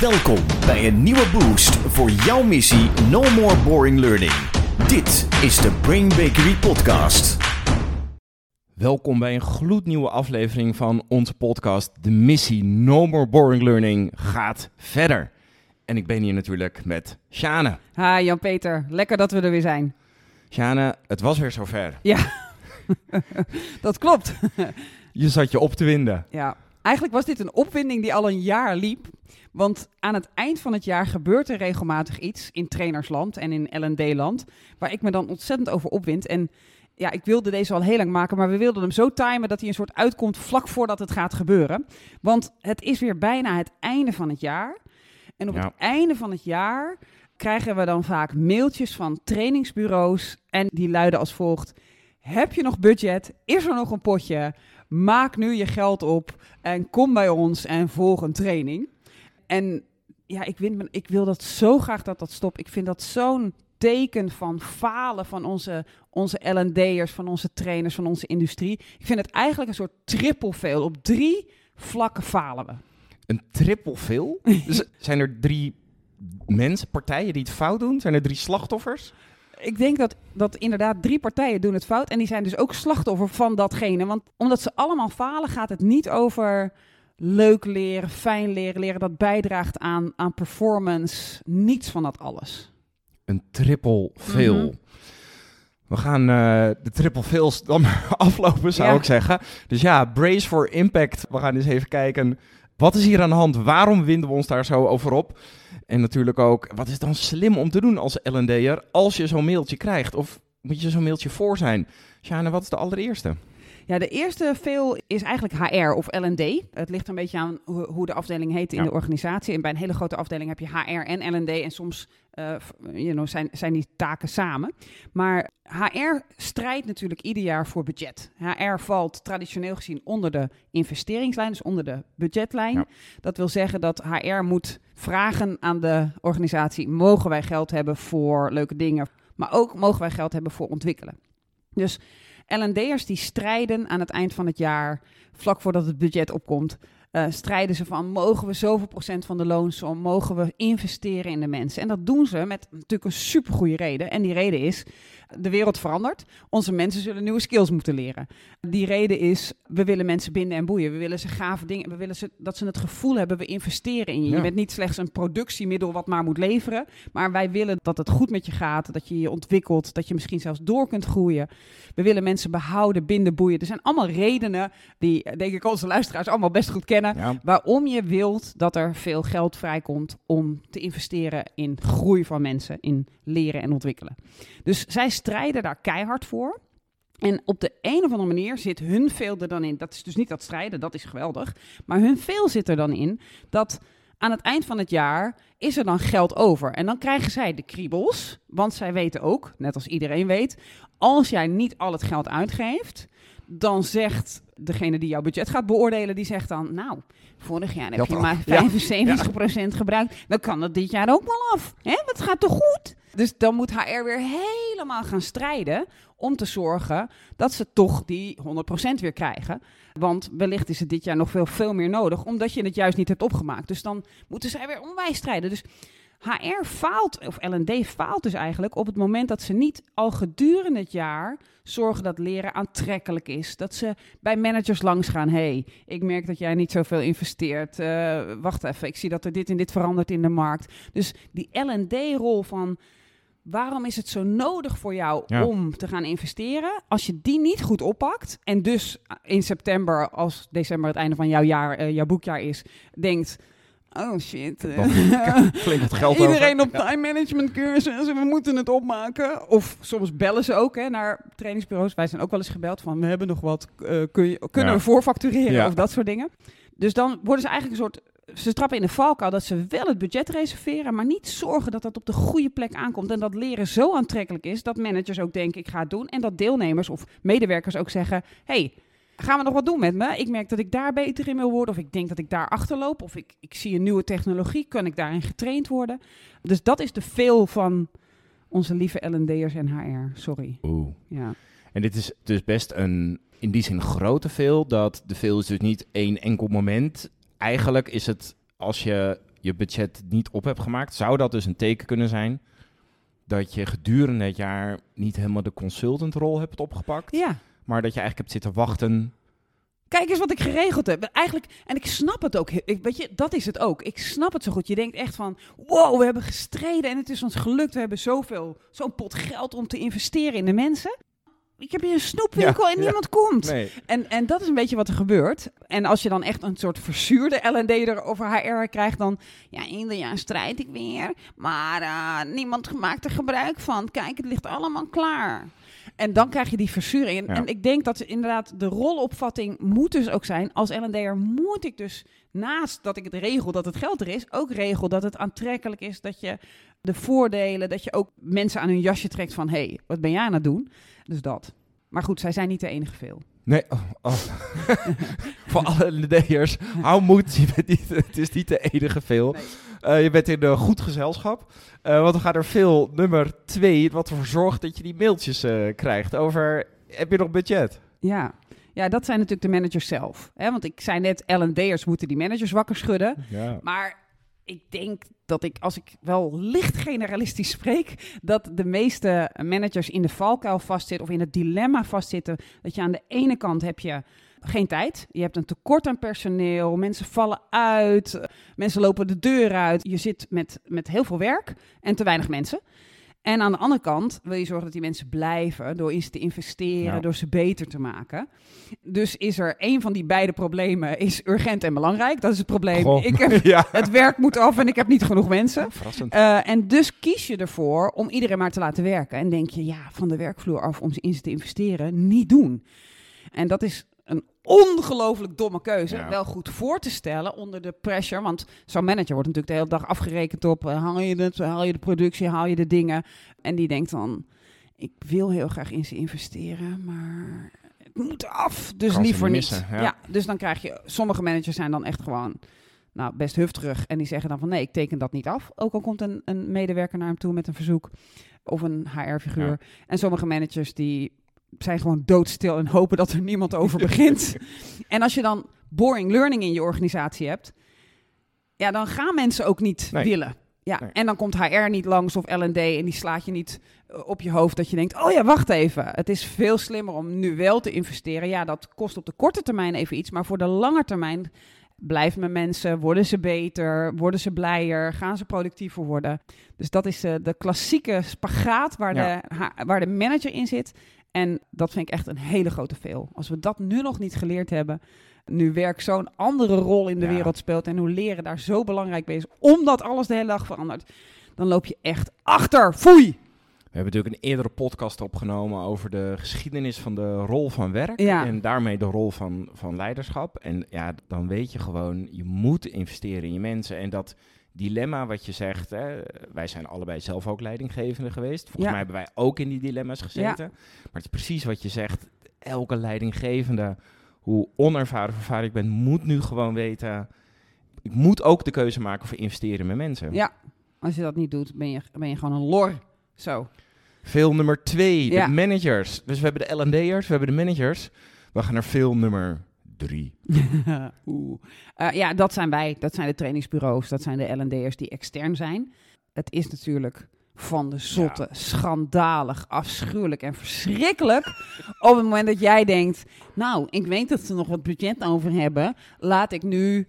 Welkom bij een nieuwe boost voor jouw missie No More Boring Learning. Dit is de Brain Bakery Podcast. Welkom bij een gloednieuwe aflevering van onze podcast. De missie No More Boring Learning gaat verder. En ik ben hier natuurlijk met Sjane. Hi Jan-Peter, lekker dat we er weer zijn. Sjane, het was weer zover. Ja, dat klopt. Je zat je op te winden. Ja, eigenlijk was dit een opwinding die al een jaar liep. Want aan het eind van het jaar gebeurt er regelmatig iets in trainersland en in L&D-land... waar ik me dan ontzettend over opwind. En ja, ik wilde deze al heel lang maken, maar we wilden hem zo timen dat hij een soort uitkomt vlak voordat het gaat gebeuren. Want het is weer bijna het einde van het jaar. En op Ja. het einde van het jaar krijgen we dan vaak mailtjes van trainingsbureaus. En die luiden als volgt: Heb je nog budget? Is er nog een potje? Maak nu je geld op en kom bij ons en volg een training. En ja, ik, me- ik wil dat zo graag dat dat stopt. Ik vind dat zo'n teken van falen van onze, onze L&D'ers, van onze trainers, van onze industrie. Ik vind het eigenlijk een soort triple fail. Op drie vlakken falen we. Een triple fail? dus zijn er drie mensen, partijen die het fout doen? Zijn er drie slachtoffers? Ik denk dat, dat inderdaad drie partijen doen het fout. En die zijn dus ook slachtoffer van datgene. Want omdat ze allemaal falen, gaat het niet over leuk leren, fijn leren, leren dat bijdraagt aan, aan performance. Niets van dat alles. Een triple fail. Mhm. We gaan eh, de triple fails dan maar aflopen, zou Ja. ik zeggen. Dus ja, brace for impact. We gaan eens even kijken. Wat is hier aan de hand? Waarom winden we ons daar zo over op? En natuurlijk ook, wat is dan slim om te doen als L&D'er als je zo'n mailtje krijgt? Of moet je zo'n mailtje voor zijn? Sjane, wat is de allereerste? Ja, de eerste fail is eigenlijk HR of L&D. Het ligt een beetje aan hoe, de afdeling heet in Ja. de organisatie. En bij een hele grote afdeling heb je HR en L&D. En soms f- you know, zijn, zijn die taken samen. Maar HR strijdt natuurlijk ieder jaar voor budget. HR valt traditioneel gezien onder de investeringslijn, dus onder de budgetlijn. Ja. Dat wil zeggen dat HR moet vragen aan de organisatie: mogen wij geld hebben voor leuke dingen? Maar ook mogen wij geld hebben voor ontwikkelen. Dus L&D'ers die strijden aan het eind van het jaar, vlak voordat het budget opkomt, eh, strijden ze van mogen we zoveel procent van de loonsom, mogen we investeren in de mensen. En dat doen ze met natuurlijk een supergoeie reden. En die reden is, de wereld verandert, onze mensen zullen nieuwe skills moeten leren. Die reden is, we willen mensen binden en boeien. We willen ze gave dingen, we willen ze, dat ze het gevoel hebben, we investeren in je. Ja. Je bent niet slechts een productiemiddel wat maar moet leveren, maar wij willen dat het goed met je gaat, dat je je ontwikkelt, dat je misschien zelfs door kunt groeien. We willen mensen behouden, binden, boeien. Er zijn allemaal redenen die, denk ik, onze luisteraars allemaal best goed kennen. Ja, Waarom je wilt dat er veel geld vrijkomt om te investeren in groei van mensen, in leren en ontwikkelen. Dus zij strijden daar keihard voor. En op de een of andere manier zit hun veel er dan in. Dat is dus niet dat strijden, dat is geweldig. Maar hun veel zit er dan in dat aan het eind van het jaar is er dan geld over. En dan krijgen zij de kriebels. Want zij weten ook, net als iedereen weet, als jij niet al het geld uitgeeft, dan zegt degene die jouw budget gaat beoordelen, die zegt dan, nou, vorig jaar heb je maar Ja. 75% gebruikt. Dan kan dat dit jaar ook wel af. Hè? Het gaat toch goed? Dus dan moet HR weer helemaal gaan strijden om te zorgen dat ze toch die 100% weer krijgen. Want wellicht is het dit jaar nog veel, veel meer nodig, omdat je het juist niet hebt opgemaakt. Dus dan moeten zij weer onwijs strijden. Dus HR faalt, of L&D faalt dus eigenlijk op het moment dat ze niet al gedurende het jaar zorgen dat leren aantrekkelijk is. Dat ze bij managers langs gaan. hey, ik merk dat jij niet zoveel investeert. Eh, wacht even, ik zie dat er dit en dit verandert in de markt. Dus die L&D-rol van waarom is het zo nodig voor jou Ja. om te gaan investeren? Als je die niet goed oppakt en dus in september, als december het einde van jouw jaar, eh, jouw boekjaar is, denkt... Oh shit. wat geld Iedereen over. op time management cursus we moeten het opmaken. Of soms bellen ze ook hè, naar trainingsbureaus. Wij zijn ook wel eens gebeld van we hebben nog wat, eh, kun je, kunnen Ja. we voorfactureren Ja. of dat soort dingen. Dus dan worden ze eigenlijk een soort, ze trappen in de valkuil dat ze wel het budget reserveren, maar niet zorgen dat dat op de goede plek aankomt. En dat leren zo aantrekkelijk is dat managers ook denken ik ga het doen. En dat deelnemers of medewerkers ook zeggen, hey, Gaan we nog wat doen met me? Ik merk dat ik daar beter in wil worden. Of ik denk dat ik daar achterloop. Of ik, ik zie een nieuwe technologie. Kan ik daarin getraind worden? Dus dat is de veel van onze lieve L&D'ers en HR. Sorry. Oeh. Ja. En dit is dus best een, in die zin, grote veel. Dat de veel is dus niet één enkel moment. Eigenlijk is het, als je je budget niet op hebt gemaakt, zou dat dus een teken kunnen zijn dat je gedurende het jaar niet helemaal de consultantrol hebt opgepakt, Ja. maar dat je eigenlijk hebt zitten wachten. Kijk eens wat ik geregeld heb. Eigenlijk, en ik snap het ook. Ik, weet je, dat is het ook. Ik snap het zo goed. Je denkt echt van, wow, we hebben gestreden en het is ons gelukt. We hebben zoveel, zo'n pot geld om te investeren in de mensen. Ik heb hier een snoepwinkel Ja, en ja. niemand komt. Nee. En, en dat is een beetje wat er gebeurt. En als je dan echt een soort verzuurde L&D over HR krijgt, dan... Ja, ieder jaar strijd ik weer, maar eh, niemand maakt er gebruik van. Kijk, het ligt allemaal klaar. En dan krijg je die verzuring. En, Ja. en ik denk dat inderdaad de rolopvatting moet dus ook zijn... als L&D'er moet ik dus naast dat ik het regel dat het geld er is... ook regel dat het aantrekkelijk is, dat je de voordelen... dat je ook mensen aan hun jasje trekt van... hé, hey, wat ben jij aan het doen? Dus dat. Maar goed, zij zijn niet de enige veel. Nee, oh, oh. voor alle LD'ers, hou moed, je bent niet, het is niet de enige veel. Nee. Eh, je bent in een goed gezelschap, Eh, want we gaan er veel nummer twee, wat ervoor zorgt dat je die mailtjes eh, krijgt over, heb je nog budget? Ja. ja, dat zijn natuurlijk de managers zelf. Hè? Want ik zei net, L&D'ers moeten die managers wakker schudden. Ja. Maar ik denk dat ik, als ik wel licht generalistisch spreek, dat de meeste managers in de valkuil vastzitten of in het dilemma vastzitten. Dat je aan de ene kant heb je geen tijd. Je hebt een tekort aan personeel. Mensen vallen uit. Mensen lopen de deur uit. Je zit met, met heel veel werk en te weinig mensen. En aan de andere kant wil je zorgen dat die mensen blijven door in ze te investeren, Ja. door ze beter te maken. Dus is er een van die beide problemen is urgent en belangrijk. Dat is het probleem. Goh. Ik heb, ja. het werk moet af en ik heb niet genoeg mensen. Verrassend. Eh, en dus kies je ervoor om iedereen maar te laten werken. En denk je, ja, van de werkvloer af om ze in ze te investeren, niet doen. En dat is ongelooflijk domme keuze. Ja. Wel goed voor te stellen onder de pressure. Want zo'n manager wordt natuurlijk de hele dag afgerekend op... eh, haal je het, haal je de productie, haal je de dingen. En die denkt dan, ik wil heel graag in ze investeren, maar het moet af. Dus liever niet niet. missen, ja. ja, dus dan krijg je... Sommige managers zijn dan echt gewoon nou, best hufterig. En die zeggen dan van nee, ik teken dat niet af. Ook al komt een, een medewerker naar hem toe met een verzoek of een HR-figuur. Ja. En sommige managers die zijn gewoon doodstil en hopen dat er niemand over begint. en als je dan boring learning in je organisatie hebt, ja, dan gaan mensen ook niet Nee. willen. Ja, Nee. en dan komt HR niet langs of L&D en die slaat je niet eh, op je hoofd dat je denkt, oh ja, wacht even. Het is veel slimmer om nu wel te investeren. Ja, dat kost op de korte termijn even iets, maar voor de lange termijn blijven mijn mensen, worden ze beter, worden ze blijer, gaan ze productiever worden. Dus dat is eh, de klassieke spagaat waar, Ja. de, waar de manager in zit. En dat vind ik echt een hele grote veel. Als we dat nu nog niet geleerd hebben, nu werk zo'n andere rol in de Ja. wereld speelt en hoe leren daar zo belangrijk bij is, omdat alles de hele dag verandert, dan loop je echt achter. Foei! We hebben natuurlijk een eerdere podcast opgenomen over de geschiedenis van de rol van werk. Ja. En daarmee de rol van, van leiderschap. En ja, dan weet je gewoon, je moet investeren in je mensen. En dat dilemma wat je zegt, hè, wij zijn allebei zelf ook leidinggevende geweest. Volgens Ja. mij hebben wij ook in die dilemma's gezeten. Maar het is precies wat je zegt. Elke leidinggevende, hoe onervaren of ervaren ik ben, moet nu gewoon weten... Ik moet ook de keuze maken voor investeren in mijn mensen. Ja, als je dat niet doet, ben je, ben je gewoon een lor. Zo. Veel nummer twee, Ja. de managers. Dus we hebben de L&D'ers, we hebben de managers. We gaan naar veel nummer drie. Oeh. Eh, ja, dat zijn wij. Dat zijn de trainingsbureaus. Dat zijn de L&D'ers die extern zijn. Het is natuurlijk van de zotte, schandalig, afschuwelijk en verschrikkelijk. op het moment dat jij denkt, nou, ik weet dat ze nog wat budget over hebben. Laat ik nu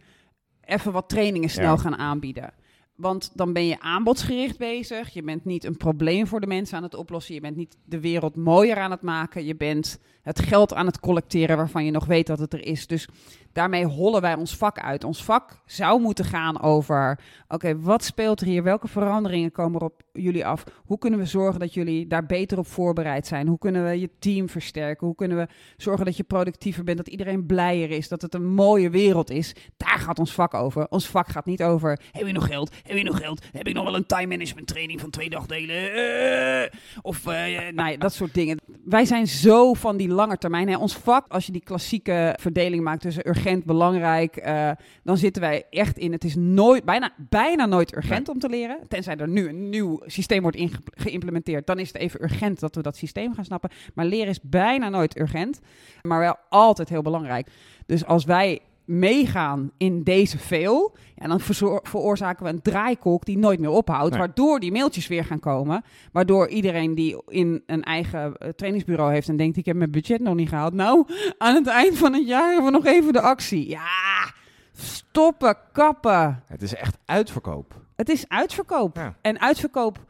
even wat trainingen snel Ja. gaan aanbieden. Want dan ben je aanbodsgericht bezig. Je bent niet een probleem voor de mensen aan het oplossen. Je bent niet de wereld mooier aan het maken. Je bent het geld aan het collecteren waarvan je nog weet dat het er is. Dus daarmee hollen wij ons vak uit. Ons vak zou moeten gaan over: oké, wat speelt er hier? Welke veranderingen komen er op jullie af? Hoe kunnen we zorgen dat jullie daar beter op voorbereid zijn? Hoe kunnen we je team versterken? Hoe kunnen we zorgen dat je productiever bent? Dat iedereen blijer is? Dat het een mooie wereld is? Daar gaat ons vak over. Ons vak gaat niet over: heb je nog geld? Heb je nog geld? Heb ik nog wel een time management training van twee dagdelen? Eh, of nou ja, dat soort dingen. Wij zijn zo van die lange termijn. Hè. Ons vak, als je die klassieke verdeling maakt tussen urgent, belangrijk, eh, dan zitten wij echt in. Het is nooit, bijna, bijna nooit urgent om te leren. Tenzij er nu een nieuw systeem wordt geïmplementeerd, dan is het even urgent dat we dat systeem gaan snappen. Maar leren is bijna nooit urgent, maar wel altijd heel belangrijk. Dus als wij meegaan in deze veel, ja, dan veroorzaken we een draaikolk die nooit meer ophoudt. Nee. Waardoor die mailtjes weer gaan komen. Waardoor iedereen die in een eigen eh, trainingsbureau heeft en denkt: ik heb mijn budget nog niet gehaald. Nou, aan het eind van het jaar hebben we nog even de actie. Ja, stoppen, kappen. Het is echt uitverkoop. Het is uitverkoop. Ja. En uitverkoop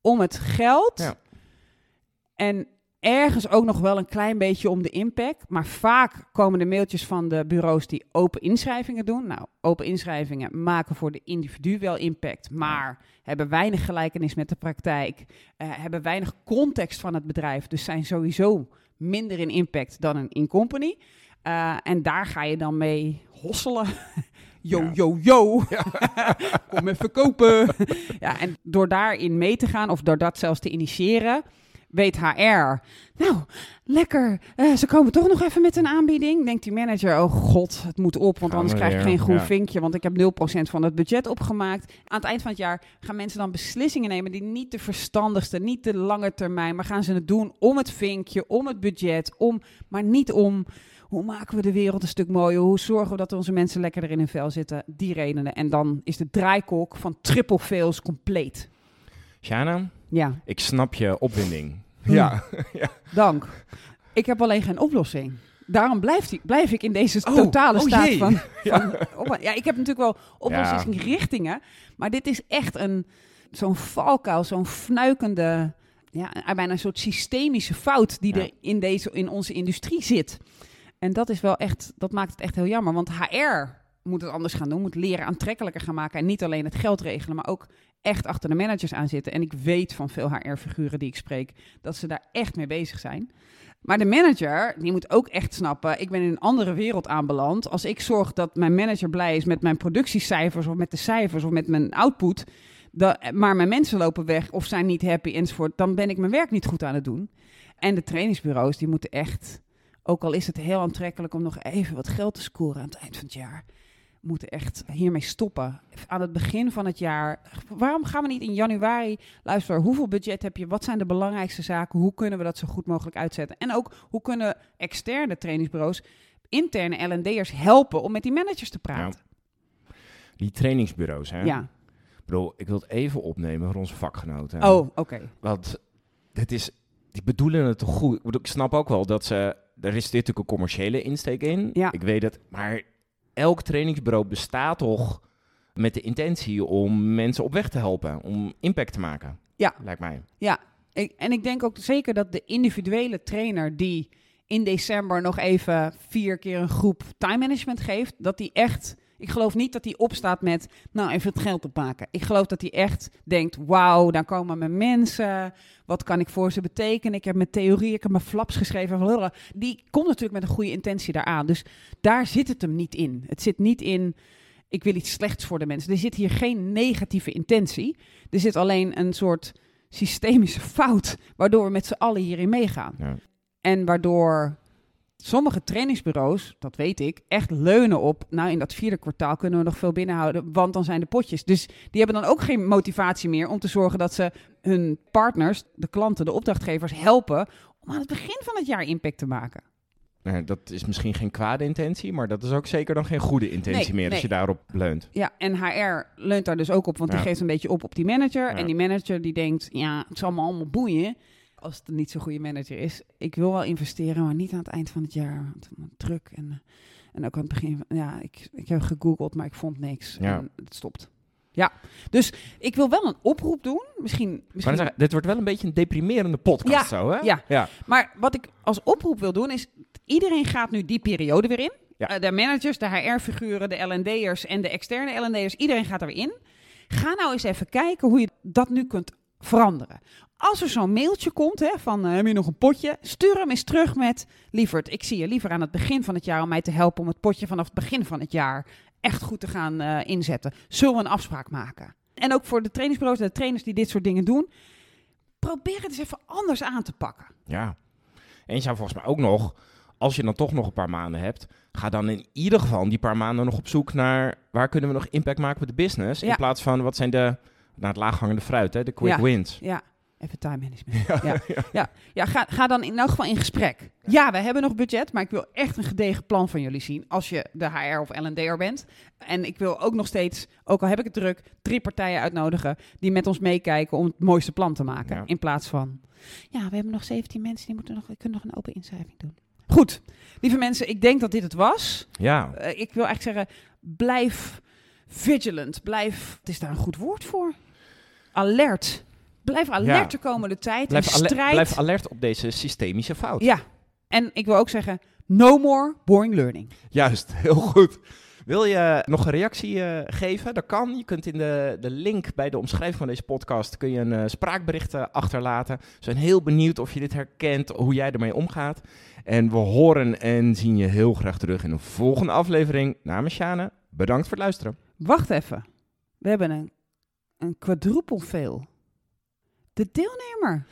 om het geld. Ja. En ergens ook nog wel een klein beetje om de impact. Maar vaak komen de mailtjes van de bureaus die open inschrijvingen doen. Nou, open inschrijvingen maken voor de individu wel impact. Maar hebben weinig gelijkenis met de praktijk. eh, hebben weinig context van het bedrijf. Dus zijn sowieso minder in impact dan een in-company. Eh, en daar ga je dan mee hosselen. Yo, Ja. yo, yo. Kom even kopen. ja, en door daarin mee te gaan, of door dat zelfs te initiëren, weet HR. Nou, lekker. eh, ze komen toch nog even met een aanbieding. Denkt die manager, oh god, het moet op, want Gaan anders krijg ik geen groen ja. vinkje, want ik heb 0% van het budget opgemaakt. Aan het eind van het jaar gaan mensen dan beslissingen nemen die niet de verstandigste, niet de lange termijn, maar gaan ze het doen om het vinkje, om het budget, om, maar niet om hoe maken we de wereld een stuk mooier? Hoe zorgen we dat onze mensen lekker er in hun vel zitten? Die redenen. En dan is de draaikolk van triple fails compleet. Shana, Ja, ik snap je opwinding. Hm. Ja. dank. Ik heb alleen geen oplossing. Daarom blijf, die, blijf ik in deze Oh, totale oh staat van... van op- ja, ik heb natuurlijk wel oplossingsrichtingen. Maar dit is echt een zo'n valkuil, zo'n fnuikende... Ja, bijna een soort systemische fout die Ja. er in, deze, in onze industrie zit. En dat is wel echt, dat maakt het echt heel jammer. Want HR moet het anders gaan doen, moet leren aantrekkelijker gaan maken. En niet alleen het geld regelen, maar ook echt achter de managers aan zitten. En ik weet van veel HR-figuren die ik spreek, dat ze daar echt mee bezig zijn. Maar de manager, die moet ook echt snappen, ik ben in een andere wereld aanbeland. Als ik zorg dat mijn manager blij is met mijn productiecijfers of met de cijfers of met mijn output, da- maar mijn mensen lopen weg of zijn niet happy enzovoort, dan ben ik mijn werk niet goed aan het doen. En de trainingsbureaus, die moeten echt, ook al is het heel aantrekkelijk om nog even wat geld te scoren aan het eind van het jaar, moeten echt hiermee stoppen. Aan het begin van het jaar. Waarom gaan we niet in januari luisteren? Hoeveel budget heb je? Wat zijn de belangrijkste zaken? Hoe kunnen we dat zo goed mogelijk uitzetten? En ook hoe kunnen externe trainingsbureaus interne L&D'ers helpen om met die managers te praten? Die trainingsbureaus, hè? Ja. Ik bedoel, ik wil het even opnemen voor onze vakgenoten. Oh, oké. Want het is, die bedoelen het toch goed. Ik, snap ook wel dat ze, er is dit natuurlijk een commerciële insteek in. Ja. Ik weet het, maar elk trainingsbureau bestaat toch met de intentie om mensen op weg te helpen, om impact te maken. Ja. Lijkt mij. Ik, en ik denk ook zeker dat de individuele trainer die in december nog even vier keer een groep time management geeft, dat die echt. Ik geloof niet dat hij opstaat met, nou, even het geld opmaken. Ik geloof dat hij echt denkt, wauw, daar komen mijn mensen. Wat kan ik voor ze betekenen? Ik heb mijn theorie, ik heb mijn flaps geschreven. Die komt natuurlijk met een goede intentie daaraan. Dus daar zit het hem niet in. Het zit niet in, ik wil iets slechts voor de mensen. Er zit hier geen negatieve intentie. Er zit alleen een soort systemische fout, waardoor we met z'n allen hierin meegaan. Ja. En waardoor sommige trainingsbureaus, dat weet ik, echt leunen op. Nou, in dat vierde kwartaal kunnen we nog veel binnenhouden, want dan zijn de potjes. Dus die hebben dan ook geen motivatie meer om te zorgen dat ze hun partners, de klanten, de opdrachtgevers helpen om aan het begin van het jaar impact te maken. Nou, dat is misschien geen kwade intentie, maar dat is ook zeker dan geen goede intentie Nee, meer als je daarop leunt. Ja, en HR leunt daar dus ook op, want die geeft een beetje op op die manager. Ja. En die manager die denkt, ja, het zal me allemaal boeien. Als het niet zo'n goede manager is. Ik wil wel investeren, maar niet aan het eind van het jaar. Want druk en, eh, en ook aan het begin. van- Ja, ik, ik heb gegoogeld, maar ik vond niks. Ja. En het stopt. Ja, dus ik wil wel een oproep doen. Misschien, misschien zeggen, dit wordt wel een beetje een deprimerende podcast Ja, zo, hè? ja. ja. Maar wat ik als oproep wil doen is, iedereen gaat nu die periode weer in. Ja. Eh, de managers, de HR-figuren, de L&D'ers en de externe L&D'ers, iedereen gaat er weer in. Ga nou eens even kijken hoe je dat nu kunt veranderen. Als er zo'n mailtje komt hè, van, eh, heb je nog een potje? Stuur hem eens terug met, lieverd, ik zie je liever aan het begin van het jaar om mij te helpen om het potje vanaf het begin van het jaar echt goed te gaan eh, inzetten. Zullen we een afspraak maken? En ook voor de trainingsbureaus en de trainers die dit soort dingen doen, probeer het eens even anders aan te pakken. Ja. En je zou volgens mij ook nog, als je dan toch nog een paar maanden hebt, ga dan in ieder geval die paar maanden nog op zoek naar waar kunnen we nog impact maken met de business. Ja. In plaats van wat zijn de, naar het laaghangende fruit, hè, de quick Ja. wins. Ja, Even time management. Ja, ja. ja, ga, ga dan in elk geval in gesprek. Ja, we hebben nog budget, maar ik wil echt een gedegen plan van jullie zien als je de HR of L&D'er bent. En ik wil ook nog steeds, ook al heb ik het druk, drie partijen uitnodigen die met ons meekijken om het mooiste plan te maken. In plaats van, ja, we hebben nog 17 mensen die moeten nog, kunnen nog een open inschrijving doen. Goed, lieve mensen, ik denk dat dit het was. Ja, Eh, ik wil eigenlijk zeggen, blijf vigilant. Blijf, het is daar een goed woord voor. Alert. Blijf alert de komende tijd. blijf, strijd. blijf alert op deze systemische fout. Ja. En ik wil ook zeggen, no more boring learning. Juist, heel goed. Wil je nog een reactie eh, geven? Dat kan. Je kunt in de, de link bij de omschrijving van deze podcast kun je een eh, spraakbericht eh, achterlaten. We zijn heel benieuwd of je dit herkent, hoe jij ermee omgaat. En we horen en zien je heel graag terug in een volgende aflevering. Namens Sjane, bedankt voor het luisteren. Wacht even. We hebben een, een quadruple fail. De deelnemer.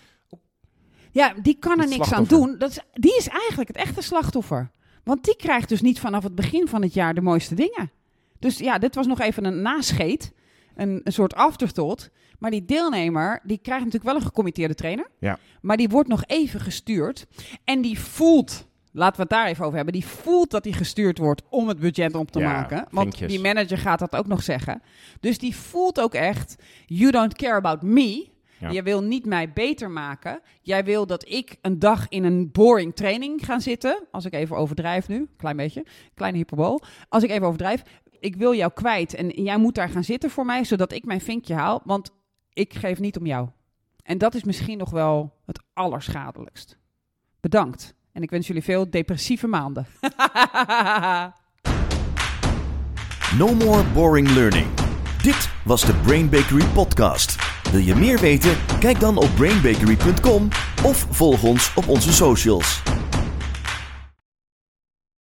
Ja, die kan er niks aan doen. Dat is, die is eigenlijk het echte slachtoffer. Want die krijgt dus niet vanaf het begin van het jaar de mooiste dingen. Dus ja, dit was nog even een nascheet. Een, een soort afterthought. Maar die deelnemer, die krijgt natuurlijk wel een gecommitteerde trainer. Ja. Maar die wordt nog even gestuurd. En die voelt, laten we het daar even over hebben. Die voelt dat hij gestuurd wordt om het budget op te Ja, maken. Want vinkjes. die manager gaat dat ook nog zeggen. Dus die voelt ook echt, you don't care about me. Ja. Je wil niet mij beter maken. Jij wil dat ik een dag in een boring training ga zitten. Als ik even overdrijf nu, klein beetje, kleine hyperbool. Als ik even overdrijf, ik wil jou kwijt en jij moet daar gaan zitten voor mij, zodat ik mijn vinkje haal, want ik geef niet om jou. En dat is misschien nog wel het allerschadelijkst. Bedankt. En ik wens jullie veel depressieve maanden. No more boring learning. Dit was de Brain Bakery podcast. Wil je meer weten? Kijk dan op brainbakery.com of volg ons op onze socials.